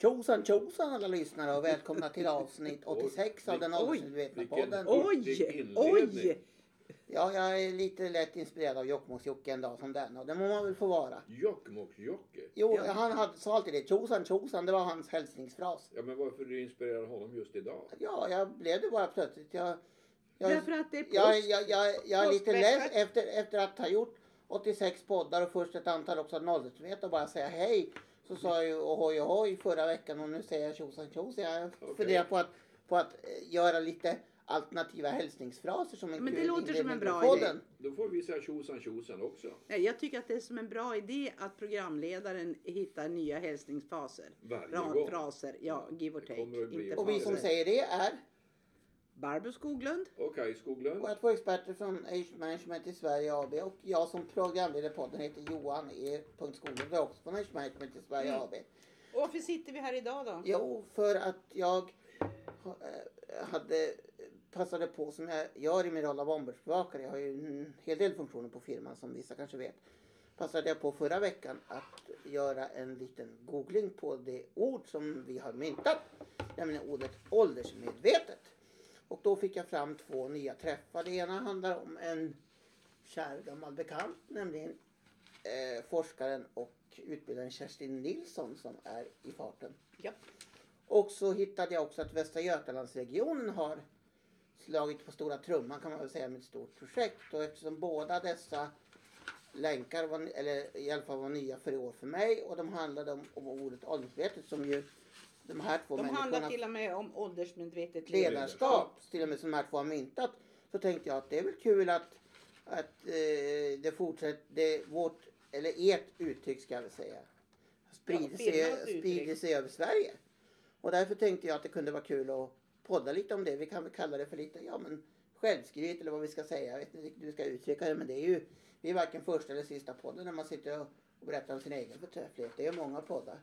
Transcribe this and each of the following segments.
Tjosan tjosan alla lyssnare och välkomna till avsnitt 86 av den åldersmedvetna podden. Oj, oj! Ja, jag är lite lätt inspirerad av Jokkmokks-Jocke en dag som denna och det må man väl få vara. Jokkmokks-Jocke? Jo, han hade, sa alltid det. Tjosan tjosan, det var hans hälsningsfras. Ja, men varför du inspirerar honom just idag? Ja, jag blev det bara plötsligt. Jag, jag, Därför att det är jag, påsk. jag, jag, jag är lite less efter, efter att ha gjort 86 poddar och först ett antal också nollrättsvet och bara säga hej. Så sa jag ju ohoj ohoj förra veckan och nu säger jag tjosan tjosan. Jag Okej. funderar på att, på att eh, göra lite alternativa hälsningsfraser som en Men det låter som en bra på idé. podden. Då får vi säga tjosan tjosan också. Nej, Jag tycker att det är som en bra idé att programledaren hittar nya hälsningsfaser. Varje. Fraser, ja, give or take. Och vi som säger det är Barbro Skoglund. Okej, Skoglund. våra två experter från Age Management i Sverige AB och jag som programledare podden heter Johan E. Skoglund och är också från Age Management i Sverige Mm. AB. Och varför sitter vi här idag då? Jo, för att jag eh, hade passade på som jag gör i min roll av omvärldsbevakare. Jag har ju en hel del funktioner på firman som vissa kanske vet. Passade jag på förra veckan att göra en liten googling på det ord som vi har myntat. Nämligen ordet åldersmedvetet. Och då fick jag fram två nya träffar. Det ena handlar om en kär gammal bekant. Nämligen eh, forskaren och utbildaren Kerstin Nilsson som är i farten. Ja. Och så hittade jag också att Västra Götalandsregionen har slagit på stora trumman kan man väl säga med ett stort projekt. Och eftersom båda dessa länkar var, eller i alla fall var nya för i år för mig och de handlade om, om ordet åldersmedvetet som ju de här två De handlar till och med om åldersmedvetet ledarskap till och med som de här två har myntat. Så tänkte jag att det är väl kul att, att eh, det fortsätter, det, vårt, eller ert uttryck ska jag väl säga, sprider, Ja, sig, sprider sig över Sverige. Och därför tänkte jag att det kunde vara kul att podda lite om det. Vi kan väl kalla det för lite, ja men självskryt eller vad vi ska säga. Jag vet inte hur vi ska uttrycka det men det är ju, vi är varken första eller sista podden när man sitter och, och berättar om sin egen förträfflighet. Det är många poddar.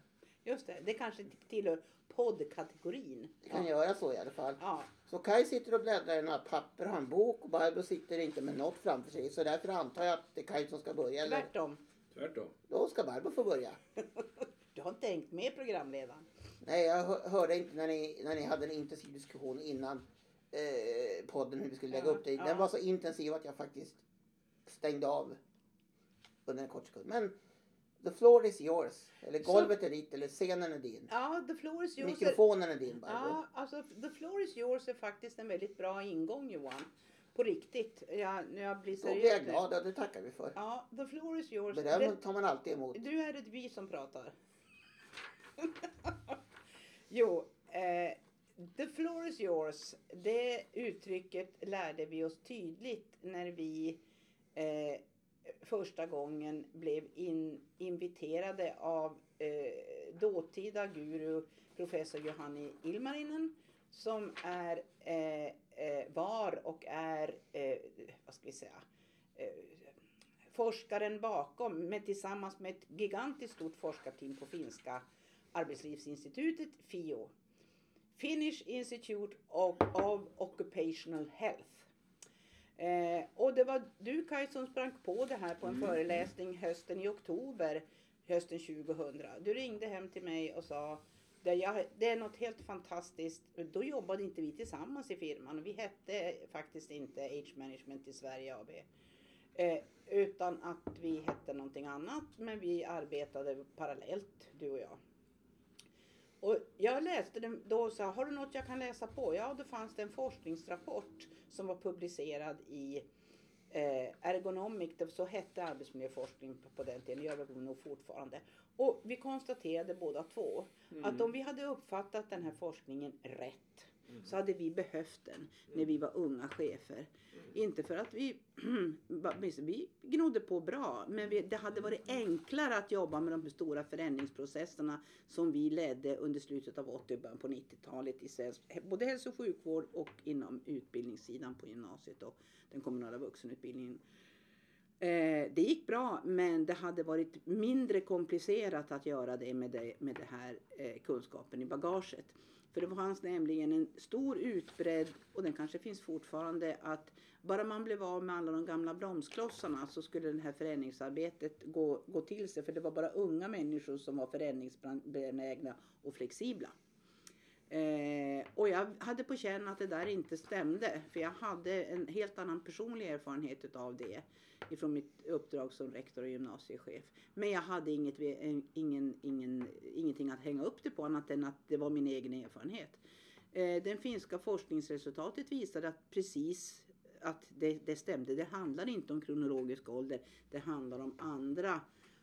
Just det, det kanske inte tillhör poddkategorin. Det kan ja. göra så i alla fall. ja. Så Kai sitter och bläddrar i några papper och har en bok och Barbro sitter inte med något framför sig. Så därför antar jag att det är Kai som ska börja. Eller? Tvärtom. Tvärtom. Då ska Barbro få börja. Du har inte hängt med programledaren. Nej, jag hö- hörde inte när ni, när ni hade en intensiv diskussion innan eh, podden hur vi skulle lägga Ja, upp det. Den ja. var så intensiv att jag faktiskt stängde av under en kort sekund. Men the floor is yours. Eller Så- golvet är ditt eller scenen är din. Ja, The Floor is yours. är- Mikrofonen är din Barbro. Ja, alltså The Floor is yours är faktiskt en väldigt bra ingång Johan. På riktigt. Jag, jag blir Då seriös. blir jag glad och det tackar vi för. Ja, The Floor is yours. Det- tar man alltid emot. Du är ett vi som pratar. jo, eh, the floor is yours. Det uttrycket lärde vi oss tydligt när vi eh, första gången blev in, inviterade av eh, dåtida guru professor Johanni Ilmarinen som är, eh, eh var och är, eh, vad ska vi säga, eh, forskaren bakom, men tillsammans med ett gigantiskt stort forskarteam på finska arbetslivsinstitutet, FIO. Finnish Institute of, of Occupational Health. Eh, och det var du Kaj som sprang på det här på en föreläsning hösten i oktober, hösten 2000. Du ringde hem till mig och sa det, jag, det är något helt fantastiskt. Då jobbade inte vi tillsammans i firman. Vi hette faktiskt inte Age Management i Sverige AB. Eh, utan att vi hette någonting annat men vi arbetade parallellt du och jag. Och jag läste den då och sa, har du något jag kan läsa på? Ja, då fanns det en forskningsrapport som var publicerad i eh, Ergonomic, så hette arbetsmiljöforskning på, på den tiden, gör det nog fortfarande. Och vi konstaterade båda två att om vi hade uppfattat den här forskningen rätt så hade vi behövt den när vi var unga chefer. Inte för att vi, vi gnodde på bra, men vi, det hade varit enklare att jobba med de stora förändringsprocesserna som vi ledde under slutet av 80 och början på 90-talet i svensk, både hälso och sjukvård och inom utbildningssidan på gymnasiet och den kommunala vuxenutbildningen. Eh, det gick bra men det hade varit mindre komplicerat att göra det med det, med det här eh, kunskapen i bagaget. För det fanns nämligen en stor utbredd, och den kanske finns fortfarande, att bara man blev av med alla de gamla bromsklossarna så skulle det här förändringsarbetet gå, gå till sig. För det var bara unga människor som var förändringsbenägna och flexibla. Eh, och jag hade på känn att det där inte stämde. För jag hade en helt annan personlig erfarenhet utav det. Ifrån mitt uppdrag som rektor och gymnasiechef. Men jag hade inget, eh, ingen, ingen, ingenting att hänga upp det på annat än att det var min egen erfarenhet. Eh, den finska forskningsresultatet visade att precis att det, det stämde. Det handlar inte om kronologisk ålder. Det handlar om andra,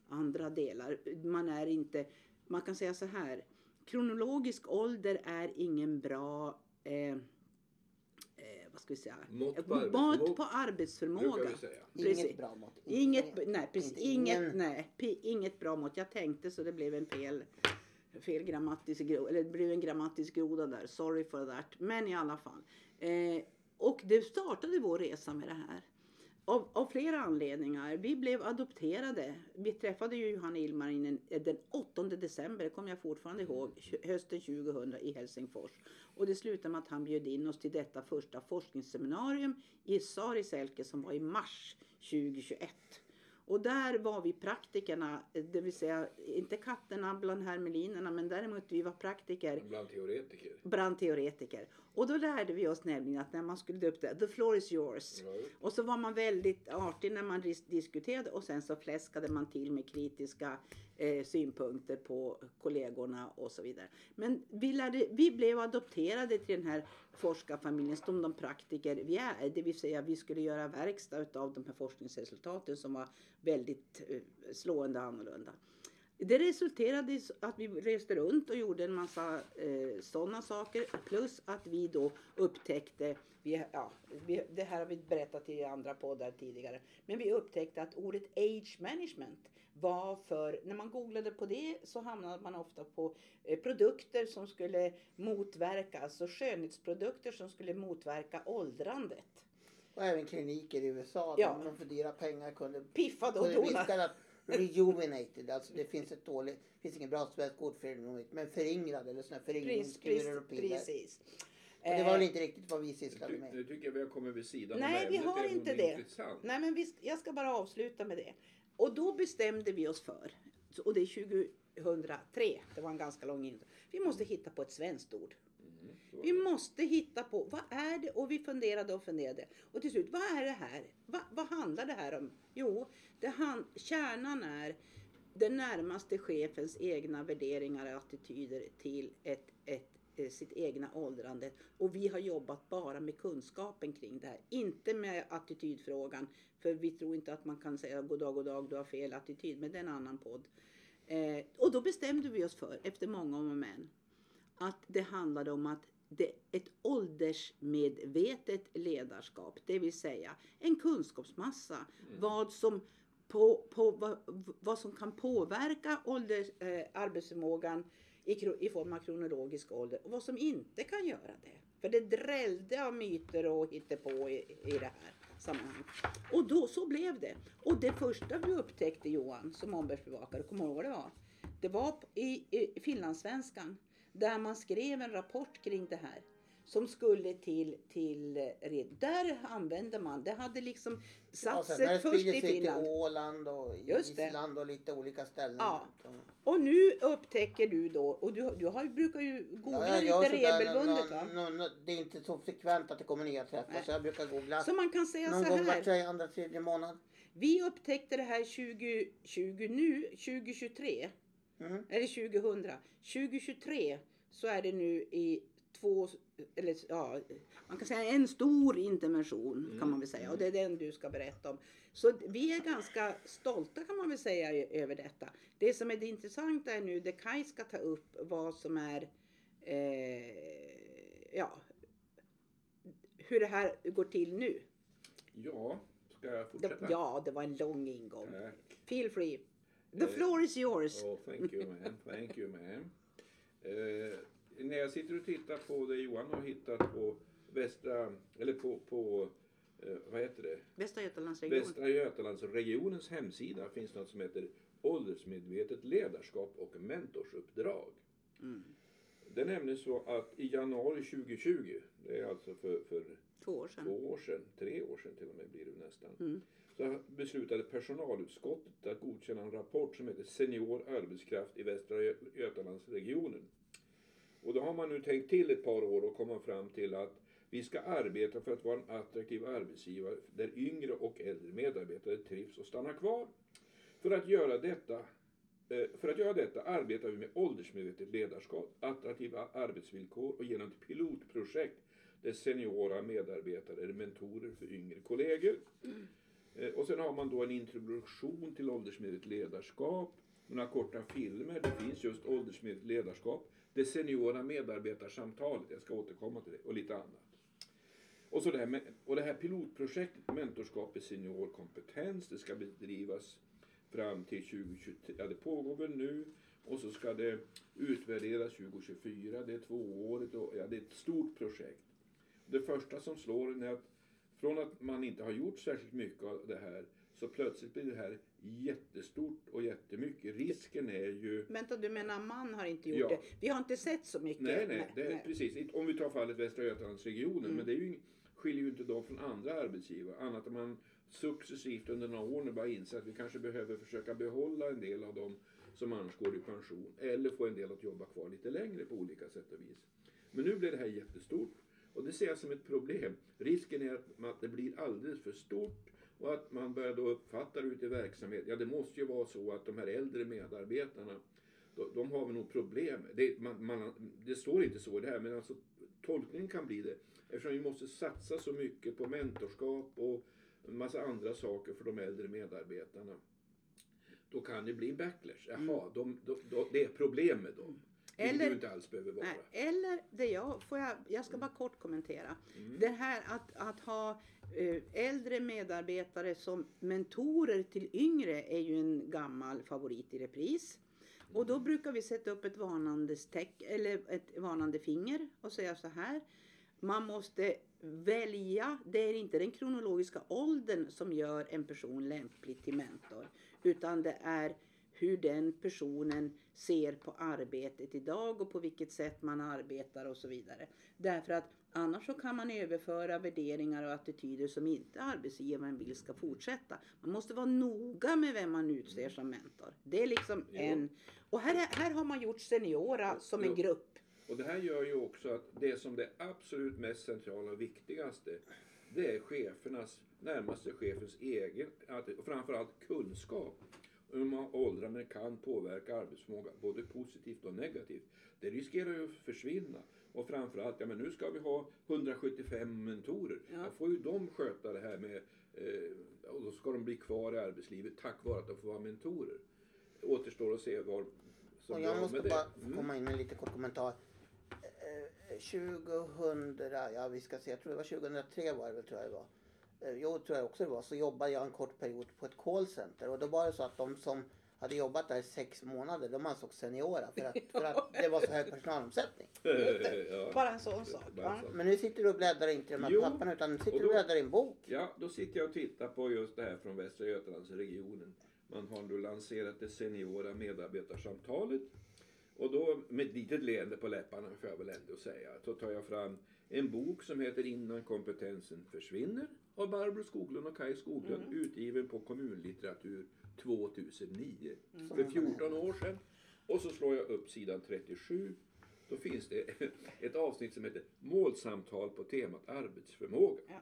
andra delar. Man är inte, man kan säga så här kronologisk ålder är ingen bra eh, eh, vad ska vi säga? Mått på Mått arbetsförmåga. på arbetsförmåga. Inget bra mått. Inget, nej, precis, inget, nej, bra mått. Jag tänkte så det blev en fel, fel grammatisk groda, eller det blev en grammatisk groda där. Sorry for that. Men i alla fall. Eh, och det startade vår resa med det här. Av, av flera anledningar. Vi blev adopterade. Vi träffade ju Johanna Ilmarinen den 8 december, det kommer jag fortfarande ihåg, tj- hösten 2000 i Helsingfors. Och det slutade med att han bjöd in oss till detta första forskningsseminarium i Sariselke som var i mars 2021. Och där var vi praktikerna, det vill säga inte katterna bland hermelinerna men däremot vi var praktiker Bland teoretiker. brandteoretiker. Och då lärde vi oss nämligen att när man skulle det, the floor is yours. Ja, Och så var man väldigt artig när man dis- diskuterade och sen så fläskade man till med kritiska eh, synpunkter på kollegorna och så vidare. Men vi, lärde, vi blev adopterade till den här forskarfamiljen som de praktiker vi är. Det vill säga vi skulle göra verkstad av de här forskningsresultaten som var väldigt eh, slående annorlunda. Det resulterade i att vi reste runt och gjorde en massa eh, sådana saker. Plus att vi då upptäckte, vi, ja, vi, det här har vi berättat i andra poddar tidigare. Men vi upptäckte att ordet age management var för, när man googlade på det så hamnade man ofta på eh, produkter som skulle motverka, alltså skönhetsprodukter som skulle motverka åldrandet. Och även kliniker i USA Ja. man för dyra pengar kunde, Piffade och kunde rejuvenated. Alltså det finns ett dåligt, det finns ingen bra svenskt ord för det, men föryngrad eller sådana här föryngringskurer och piller. precis. Och det var väl Eh, inte riktigt vad vi sysslade med. nu tycker jag vi har kommit vid sidan Nej, vi har inte det. Intressant. Nej men vi, jag ska bara avsluta med det. Och då bestämde vi oss för, och det är 2003, det var en ganska lång intro. Vi måste hitta på ett svenskt ord. Vi måste hitta på, vad är det? Och vi funderade och funderade. Och till slut, vad är det här? Va, vad handlar det här om? Jo, det han, kärnan är den närmaste chefens egna värderingar och attityder till ett, ett, eh, sitt egna åldrande. Och vi har jobbat bara med kunskapen kring det här. Inte med attitydfrågan. För vi tror inte att man kan säga god dag, god dag, du har fel attityd. Men det är en annan podd. Eh, och då bestämde vi oss för, efter många om och men, att det handlade om att ett åldersmedvetet ledarskap, det vill säga en kunskapsmassa, vad som på, på, vad, vad som kan påverka ålders, eh, arbetsförmågan i, i form av kronologisk ålder och vad som inte kan göra det. För det drällde av myter och hittepå i, i det här sammanhanget. Och då så blev det. Och det första vi upptäckte Johan som omvärldsbevakare, kommer du ihåg vad det var? Det var i, i Finlandssvenskan där man skrev en rapport kring det här som skulle till, till eh. Där använde man, det hade liksom Ja, satt sig det först i sig till Finland. Åland och. Island och lite olika ställen. Ja. Och nu upptäcker du då, och du, du har, brukar ju googla Ja, jag lite regelbundet va? nå- nå- det är inte så frekvent att det kommer nya träffar Nej. så jag brukar googla Så man kan säga någon så gång var här. tredje, andra, tredje månad. Vi upptäckte det här 2020 nu, 2023. Mm. Eller 2000. 2023 så är det nu i två, eller ja, man kan säga en stor intervention kan man väl säga. Och det är den du ska berätta om. Så vi är ganska stolta kan man väl säga över detta. Det som är det intressanta är nu, det Kaj ska ta upp vad som är, eh, ja, hur det här går till nu. Ja, ska jag Det, fortsätta? ja, det var en lång ingång. Tack. Feel free. The Eh, floor is yours. Oh, thank you man, thank you man. Eh, när jag sitter och tittar på det Johan har hittat på västra, eller på, på eh, vad heter det? Västra Götalandsregionen. Västra Götalandsregionens hemsida finns något som heter åldersmedvetet ledarskap och mentorsuppdrag. Mm. Det är nämligen så att i januari 2020, det är alltså för, för Två år sedan. två år sedan, tre år sedan till och med blir det nästan. Mm. Så beslutade personalutskottet att godkänna en rapport som heter Senior arbetskraft i Västra Gö- Götalandsregionen. Och då har man nu tänkt till ett par år och kommit fram till att vi ska arbeta för att vara en attraktiv arbetsgivare där yngre och äldre medarbetare trivs och stannar kvar. För att göra detta Eh, för att göra detta arbetar vi med åldersmedvetet ledarskap, attraktiva arbetsvillkor och genom ett pilotprojekt där seniora medarbetare är mentorer för yngre kollegor. Eh, och sen har man då en introduktion till åldersmedvetet ledarskap, några korta filmer, det finns just åldersmedvetet ledarskap, det seniora medarbetarsamtalet, jag ska återkomma till det, och lite annat. Och, så det, här med, och det här pilotprojektet, mentorskap i senior kompetens, det ska bedrivas fram till 2023, ja det pågår väl nu, och så ska det utvärderas 2024, det är tvåårigt och ja, det är ett stort projekt. Det första som slår en är att från att man inte har gjort särskilt mycket av det här så plötsligt blir det här jättestort och jättemycket. Risken är ju Vänta, du menar man har inte gjort Ja. det? Vi har inte sett så mycket. Nej, nej, det är precis. Om vi tar fallet Västra Götalandsregionen, Mm. men det är ju, skiljer ju inte dem från andra arbetsgivare. Annat än man successivt under några år nu bara inse att vi kanske behöver försöka behålla en del av dem som annars går i pension. Eller få en del att jobba kvar lite längre på olika sätt och vis. Men nu blir det här jättestort. Och det ser jag som ett problem. Risken är att det blir alldeles för stort och att man börjar då uppfatta det ute i verksamhet. Ja, det måste ju vara så att de här äldre medarbetarna de, de har väl nog problem. Det, man, man, det står inte så i det här, men alltså tolkningen kan bli det. Eftersom vi måste satsa så mycket på mentorskap och en massa andra saker för de äldre medarbetarna. Då kan det bli en backlash. Jaha, de, de, de, det är problem med dem. Eller- inte alls behöver vara. Nej, eller det jag, får jag, jag ska bara kort kommentera. Mm. Det här att, att ha eh, äldre medarbetare som mentorer till yngre är ju en gammal favorit i repris. Och då brukar vi sätta upp ett varnande, eller ett varnande finger och säga så här. Man måste välja, det är inte den kronologiska åldern som gör en person lämplig till mentor. Utan det är hur den personen ser på arbetet idag och på vilket sätt man arbetar och så vidare. Därför att annars så kan man överföra värderingar och attityder som inte arbetsgivaren vill ska fortsätta. Man måste vara noga med vem man utser som mentor. Det är liksom Jo. en... Och här, är- här har man gjort seniora som en grupp. Och det här gör ju också att det som det absolut mest centrala och viktigaste det är chefernas, närmaste chefens egen, och framförallt kunskap om hur åldrandet kan påverka arbetsförmåga, både positivt och negativt. Det riskerar ju att försvinna. Och framförallt, ja men nu ska vi ha 175 mentorer. Ja. Då får ju de sköta det här med, eh, och då ska de bli kvar i arbetslivet tack vare att de får vara mentorer. Återstår att se vad som Och jag måste det. bara Mm. komma in med en liten kort kommentar. Eh, 2000, ja vi ska se, jag tror det var 2003 var det väl tror jag det var. Eh, Jo, tror jag också det var. Så jobbade jag en kort period på ett callcenter och då var det så att de som hade jobbat där i sex månader, de ansågs seniora för att, för att det var så hög personalomsättning. ja. Bara en sån sak. Sak. Men nu sitter du och bläddrar inte i de här Jo, papperna utan nu sitter du och bläddrar i en bok. Ja, då sitter jag och tittar på just det här från Västra Götalandsregionen. Man har nu lanserat det seniora medarbetarsamtalet. Och då med ett litet leende på läpparna får jag väl ändå säga. Så tar jag fram en bok som heter Innan kompetensen försvinner av Barbro Skoglund och Kaj Skoglund. Utgiven på kommunlitteratur 2009. För 14 år sedan. Och så slår jag upp sidan 37. Då finns det ett avsnitt som heter Målsamtal på temat arbetsförmåga. Ja.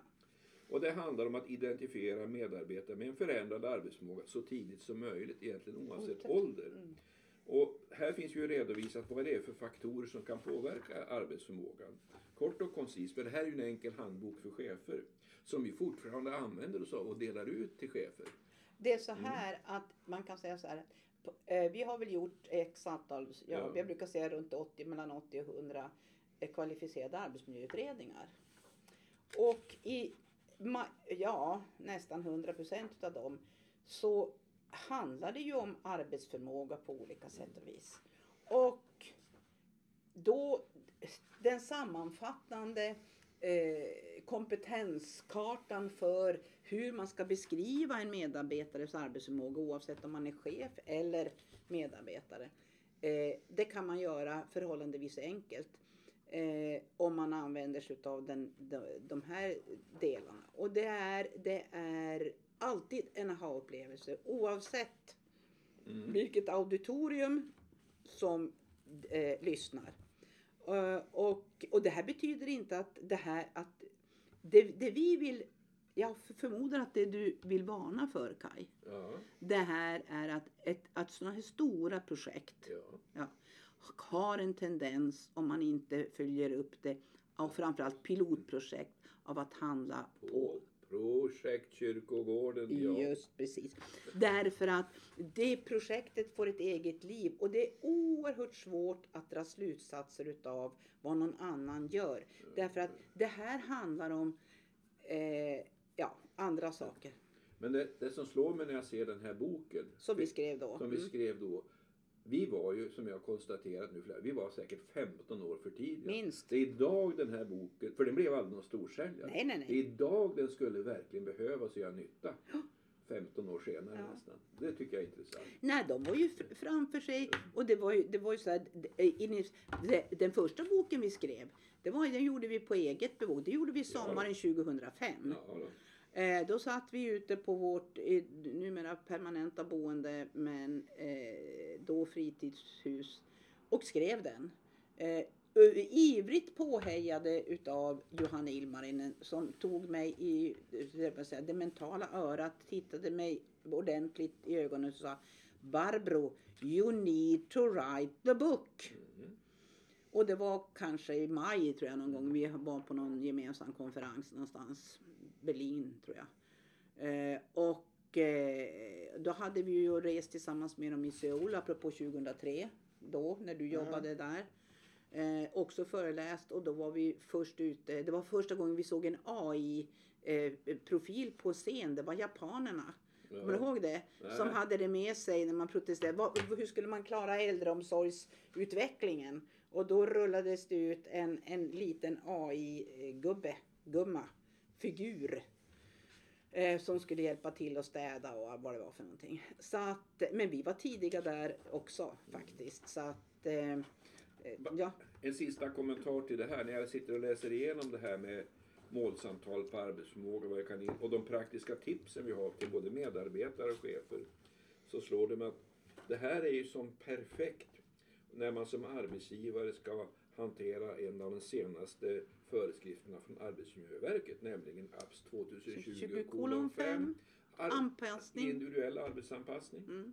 Och det handlar om att identifiera medarbetare med en förändrad arbetsförmåga så tidigt som möjligt, egentligen oavsett Oavsett. ålder. Mm. Och här finns ju redovisat vad det är för faktorer som kan påverka arbetsförmågan. Kort och koncist, för det här är ju en enkel handbok för chefer som vi fortfarande använder oss av och delar ut till chefer. Det är så Mm. här att man kan säga så här. eh, Vi har väl gjort x antal, ja, Ja. jag brukar säga runt 80, mellan 80 och 100 eh, kvalificerade arbetsmiljöutredningar. Och i ja, nästan 100 procent av dem så handlar det ju om arbetsförmåga på olika sätt och vis. Och då den sammanfattande eh, kompetenskartan för hur man ska beskriva en medarbetares arbetsförmåga oavsett om man är chef eller medarbetare. Eh, det kan man göra förhållandevis enkelt eh, om man använder sig av den, de, de här delarna. Och det är, det är alltid en aha-upplevelse oavsett Mm. vilket auditorium som eh, lyssnar. Eh, och, och det här betyder inte att det här att det, det vi vill, jag förmodar att det du vill varna för Kai, Ja, det här är att, ett, att sådana här stora projekt ja. ja, har en tendens, om man inte följer upp det, och framförallt pilotprojekt, av att handla på På projekt Kyrkogården, ja. Just precis. Därför att det projektet får ett eget liv och det är oerhört svårt att dra slutsatser utav vad någon annan gör. Därför att det här handlar om eh, ja, andra saker Men det, det som slår mig när jag ser den här boken, som vi skrev då. som vi Mm. skrev då. Vi var ju, som jag konstaterat nu, vi var säkert 15 år för tidiga. Minst. Det är idag den här boken, för den blev aldrig någon storsäljare. Nej, nej, nej. Det är idag den skulle verkligen behövas och göra nytta. 15 år senare Ja. nästan. Det tycker jag är intressant. Nej, de var ju fr- framför sig och det var ju, det var ju så här, den första boken vi skrev, det var, den gjorde vi på eget bevåg. Det gjorde vi sommaren 2005. Ja. Eh, då satt vi ute på vårt eh, numera permanenta boende men eh, då fritidshus och skrev den. Eh, ivrigt påhejade utav Johanna Ilmarinen som tog mig i eh, säger, det mentala örat, tittade mig ordentligt i ögonen och sa Barbro, you need to write the book. Mm. Och det var kanske i maj tror jag någon gång. Vi var på någon gemensam konferens någonstans. Berlin tror jag. Eh, och eh, då hade vi ju rest tillsammans med dem i Seoul apropå 2003. Då när du jobbade där. Eh, också föreläst och då var vi först ute. Det var första gången vi såg en AI-profil på scen. Det var japanerna. Kommer du ihåg det? Som Nej. hade det med sig när man protesterade. Vad, hur skulle man klara äldreomsorgsutvecklingen? Och då rullades det ut en, en liten AI-gubbe, gumma, figur. Eh, som skulle hjälpa till att städa och vad det var för någonting. Så att, men vi var tidiga där också faktiskt. Så att, eh, ja. En sista kommentar till det här. När jag sitter och läser igenom det här med målsamtal på arbetsförmåga vad jag kan in, och de praktiska tipsen vi har till både medarbetare och chefer. Så slår det mig att det här är ju som perfekt när man som arbetsgivare ska hantera en av de senaste föreskrifterna från Arbetsmiljöverket, nämligen APS 2020:5. Ar- Anpassning. Individuell arbetsanpassning. Mm.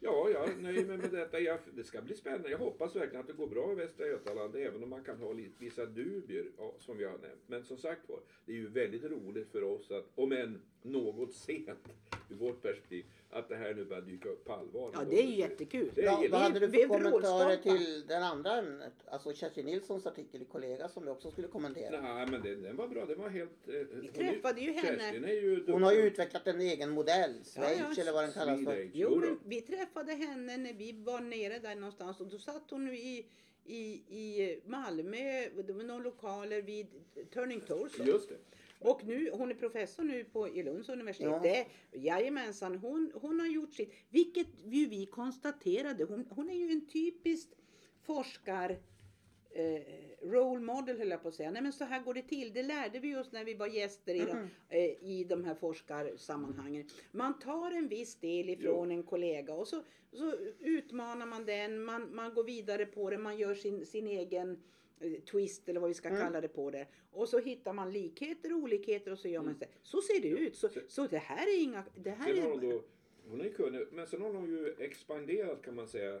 Ja, jag nöjer mig med detta. Jag, det ska bli spännande. Jag hoppas verkligen att det går bra i Västra Götaland, även om man kan ha lite, vissa dubier, ja, som vi har nämnt. Men som sagt var, det är ju väldigt roligt för oss att, om än något sent ur vårt perspektiv, att det här nu börjar dyka upp på allvar. ja, det är ju jättekul. Det är Ja, vad hade du för kommentarer till den andra ämnet? Alltså Kerstin Nilssons artikel i Kollega som vi också skulle kommentera. Nej, men den, den var bra. Den var helt... Eh, Vi träffade ju henne. Kerstin är ju Hon har ju utvecklat en egen modell, Schweiz Ja, ja, eller vad den kallas för. Jo, men vi träffade henne när vi var nere där någonstans och då satt hon nu i, i, i Malmö, det var några lokaler vid Turning Torso. Just det. Och nu, hon är professor nu på i Lunds universitet. Ja. Det, jajamensan, hon, hon har gjort sitt. Vilket ju vi konstaterade. Hon, hon är ju en typisk forskar eh, role model höll jag på att säga. Nej men så här går det till. Det lärde vi oss när vi var gäster i, de, eh, i de här forskarsammanhangen. Man tar en viss del ifrån en kollega och så, så utmanar man den. Man, man går vidare på det. Man gör sin, sin egen twist eller vad vi ska kalla det på det. Och så hittar man likheter och olikheter och så gör man så. Så ser det ut. Så, så det här är inga... Det här Sen har hon är, då, hon är kunnig, men sen har hon ju expanderat kan man säga.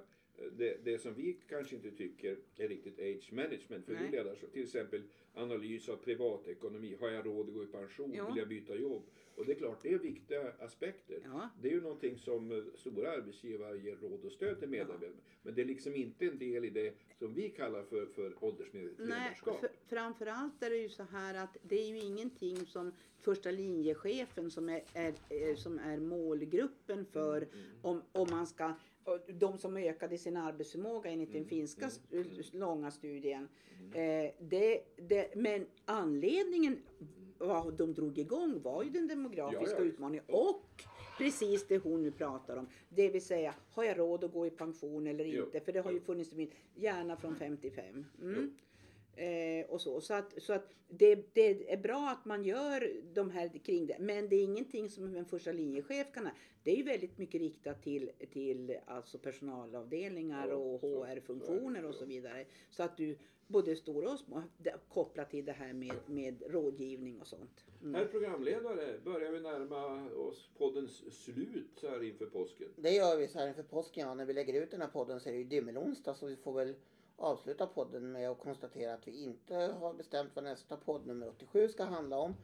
Det, det som vi kanske inte tycker är riktigt age management för Nej. så till exempel analys av privatekonomi. Har jag råd att gå i pension? Ja. Vill jag byta jobb? Och det är klart, det är viktiga aspekter. Ja. Det är ju någonting som eh, stora arbetsgivare ger råd och stöd till medarbetarna. Men det är liksom inte en del i det som vi kallar för, för åldersmedvetet ledarskap. för, framförallt är det ju så här att det är ju ingenting som första linjechefen som är, är, är, som är målgruppen för Mm, om, om man ska de som ökade sin arbetsförmåga enligt den Mm, finska mm, st- långa studien. Eh, det, det, men anledningen vad de drog igång var ju den demografiska Ja, ja. utmaningen och precis det hon nu pratar om. Det vill säga, har jag råd att gå i pension eller Jo, inte? För det har ju jo. funnits min, gärna från 55. Mm. Eh, och så så att, så att det, det är bra att man gör de här kring det. Men det är ingenting som en första linjechef kan ha. Det är ju väldigt mycket riktat till, till alltså personalavdelningar Ja, och HR-funktioner och så vidare. Så att du både stora och små kopplat till det här med, med rådgivning och sånt. Mm. Herr programledare, börjar vi närma oss poddens slut så här inför påsken? Det gör vi så här inför påsken. Ja, när vi lägger ut den här podden så är det ju dymmelonsdag så vi får väl avsluta podden med att konstatera att vi inte har bestämt vad nästa podd nummer 87 ska handla om.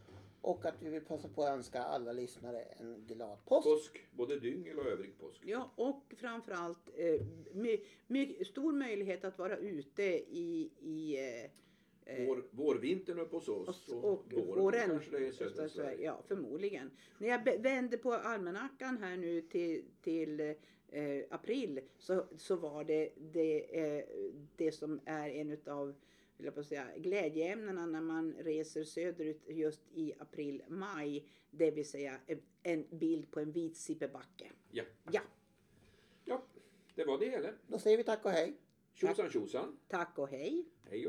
Och att vi vill passa på att önska alla lyssnare en glad påsk. Påsk, både dyngel och övrig påsk. Ja, och framförallt eh, my, my, stor möjlighet att vara ute i, i eh, eh, Vår, vårvintern uppe hos oss och, och, och våren, våren. kanske det är i södra Sverige. Ja, förmodligen. När jag be- vände på almanackan här nu till, till eh, april så, så var det det, eh, det som är en utav vill jag på att säga, glädjeämnena när man reser söderut just i april, maj. Det vill säga en, bild på en vit sipperbacke. Ja. Ja, ja, det var det hela. Då säger vi tack och hej. Tjosan tjosan. tack och hej. Hej